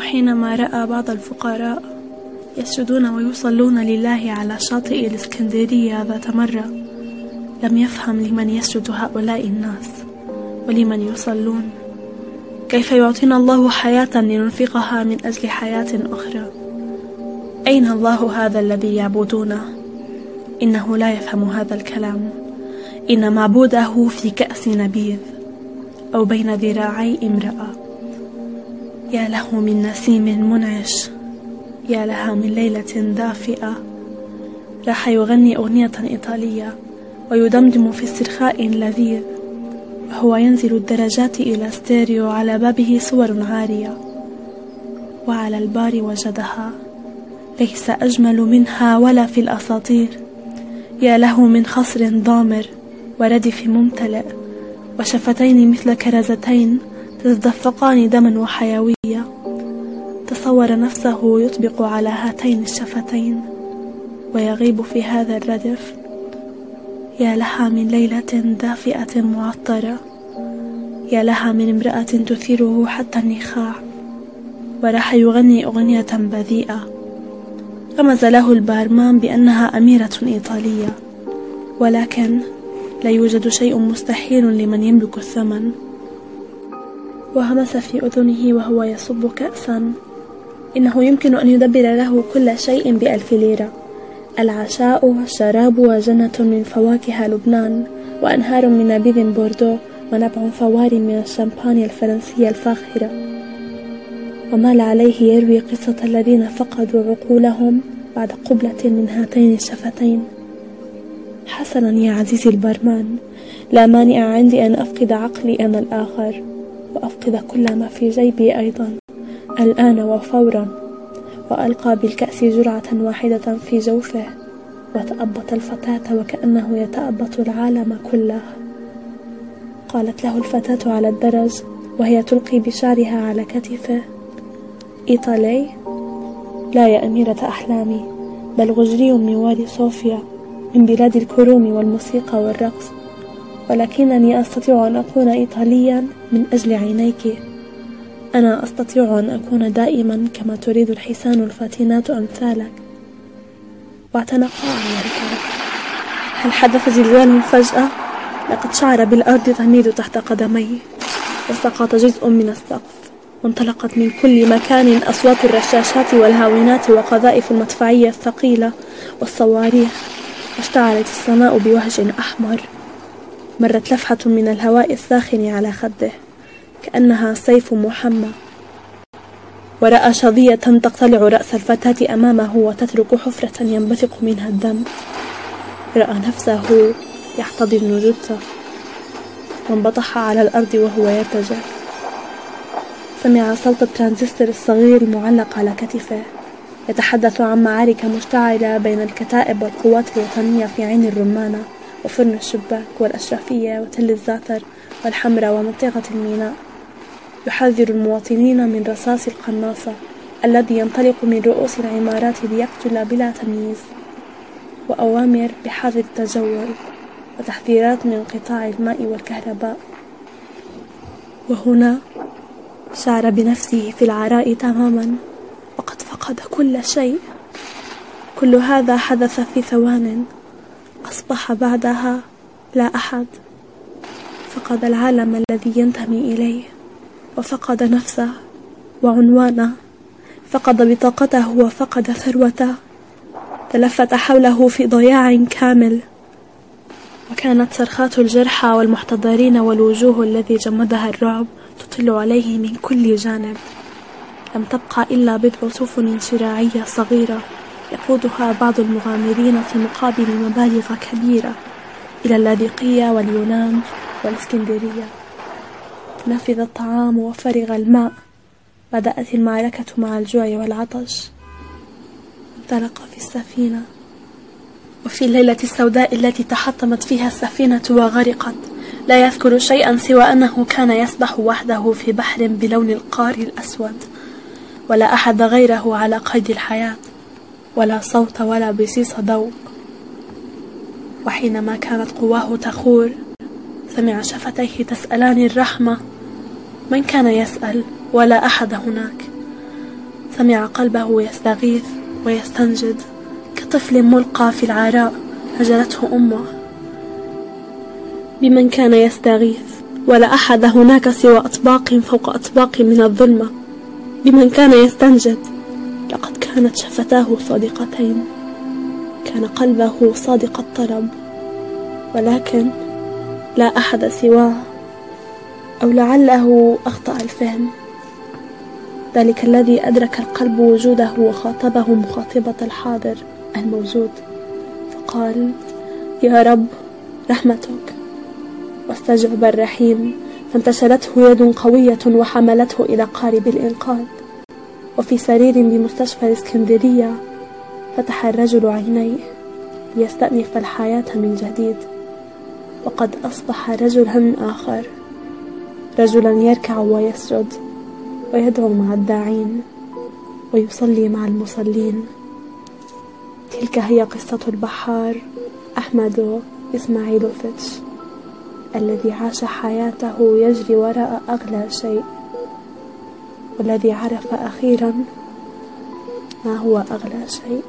وحينما رأى بعض الفقراء يسجدون ويصلون لله على شاطئ الإسكندرية ذات مرة لم يفهم لمن يسجد هؤلاء الناس ولمن يصلون. كيف يعطينا الله حياة لننفقها من أجل حياة أخرى؟ أين الله هذا الذي يعبدونه؟ إنه لا يفهم هذا الكلام. إن معبوده في كأس نبيذ أو بين ذراعي امرأة. يا له من نسيم منعش يا لها من ليلة دافئة. راح يغني أغنية إيطالية ويدمدم في استرخاء لذيذ. وهو ينزل الدرجات إلى ستيريو على بابه صور عارية. وعلى البار وجدها ليس أجمل منها ولا في الأساطير. يا له من خصر ضامر وردف ممتلئ وشفتين مثل كرزتين تتدفقان دما وحيوية. تصور نفسه يطبق على هاتين الشفتين ويغيب في هذا الردف. يا لها من ليلة دافئة معطرة. يا لها من امرأة تثيره حتى النخاع. وراح يغني أغنية بذيئة. رمز له البارمان بأنها أميرة إيطالية. ولكن لا يوجد شيء مستحيل لمن يملك الثمن. وهمس في أذنه وهو يصب كأسا. إنه يمكن أن يدبر له كل شيء بألف ليرة. العشاء والشراب وجنة من فواكه لبنان وأنهار من نبيذ بوردو ونبع فوار من الشامبانيا الفرنسية الفاخرة. ومال عليه يروي قصة الذين فقدوا عقولهم بعد قبلة من هاتين الشفتين. حسنا يا عزيزي البرمان لا مانع عندي أن أفقد عقلي أنا الآخر. وأفقد كل ما في جيبي أيضا. الآن وفورا. وألقى بالكأس جرعة واحدة في جوفه. وتأبط الفتاة وكأنه يتأبط العالم كله. قالت له الفتاة على الدرج وهي تلقي بشعرها على كتفه. إيطالي؟ لا يا أميرة أحلامي بل غجري من وادي صوفيا من بلاد الكروم والموسيقى والرقص. ولكنني أستطيع أن أكون إيطاليا من أجل عينيك. أنا أستطيع أن أكون دائما كما تريد الحسان الفاتنات أمثالك. واعتنقا على هل حدث زلزال فجأة؟ لقد شعر بالأرض تميد تحت قدميه وسقط جزء من السقف. وانطلقت من كل مكان أصوات الرشاشات والهاونات وقذائف المدفعية الثقيلة والصواريخ. واشتعلت السماء بوهج أحمر. مرت لفحة من الهواء الساخن على خده كأنها سيف محمى. ورأى شظية تقتلع رأس الفتاة أمامه وتترك حفرة ينبثق منها الدم. رأى نفسه يحتضن جثة. وانبطح على الأرض وهو يرتجف سمع صوت الترانزستور الصغير المعلق على كتفه. يتحدث عن معارك مشتعلة بين الكتائب والقوات الوطنية في عين الرمانة. وفرن الشباك والأشرفية وتل الزعتر والحمرة ومنطقة الميناء. يحذر المواطنين من رصاص القناصة الذي ينطلق من رؤوس العمارات ليقتل بلا تمييز. وأوامر بحظر التجول وتحذيرات من انقطاع الماء والكهرباء. وهنا شعر بنفسه في العراء تماما. وقد فقد كل شيء. كل هذا حدث في ثوان أصبح بعدها لا أحد. فقد العالم الذي ينتمي إليه وفقد نفسه وعنوانه. فقد بطاقته وفقد ثروته. تلفت حوله في ضياع كامل. وكانت صرخات الجرحى والمحتضرين والوجوه الذي جمدها الرعب تطل عليه من كل جانب. لم تبقى إلا بضع سفن شراعية صغيرة. يقودها بعض المغامرين في مقابل مبالغ كبيرة إلى اللاذقية واليونان والإسكندرية. نفذ الطعام وفرغ الماء. بدأت المعركة مع الجوع والعطش. انطلق في السفينة. وفي الليلة السوداء التي تحطمت فيها السفينة وغرقت لا يذكر شيئا سوى أنه كان يسبح وحده في بحر بلون القار الأسود. ولا أحد غيره على قيد الحياة. ولا صوت ولا بسيس ضوء. وحينما كانت قواه تخور سمع شفتيه تسألان الرحمة من كان يسأل؟ ولا أحد هناك. سمع قلبه يستغيث ويستنجد كطفل ملقى في العراء هجرته أمه. بمن كان يستغيث؟ ولا أحد هناك سوى أطباق فوق أطباق من الظلمة. بمن كان يستنجد؟ كانت شفتاه صادقتين. كان قلبه صادق الطلب ولكن لا أحد سواه أو لعله أخطأ الفهم. ذلك الذي أدرك القلب وجوده وخاطبه مخاطبة الحاضر الموجود. فقال يا رب رحمتك. واستجعب الرحيم فانتشلته يد قوية وحملته إلى قارب الإنقاذ. وفي سرير بمستشفى الإسكندرية فتح الرجل عينيه ليستأنف الحياة من جديد وقد أصبح رجلا آخر رجلا يركع ويسجد ويدعو مع الداعين ويصلي مع المصلين. تلك هي قصة البحار أحمد إسماعيلوفيتش الذي عاش حياته يجري وراء أغلى شيء. والذي عرف أخيرا ما هو أغلى شيء.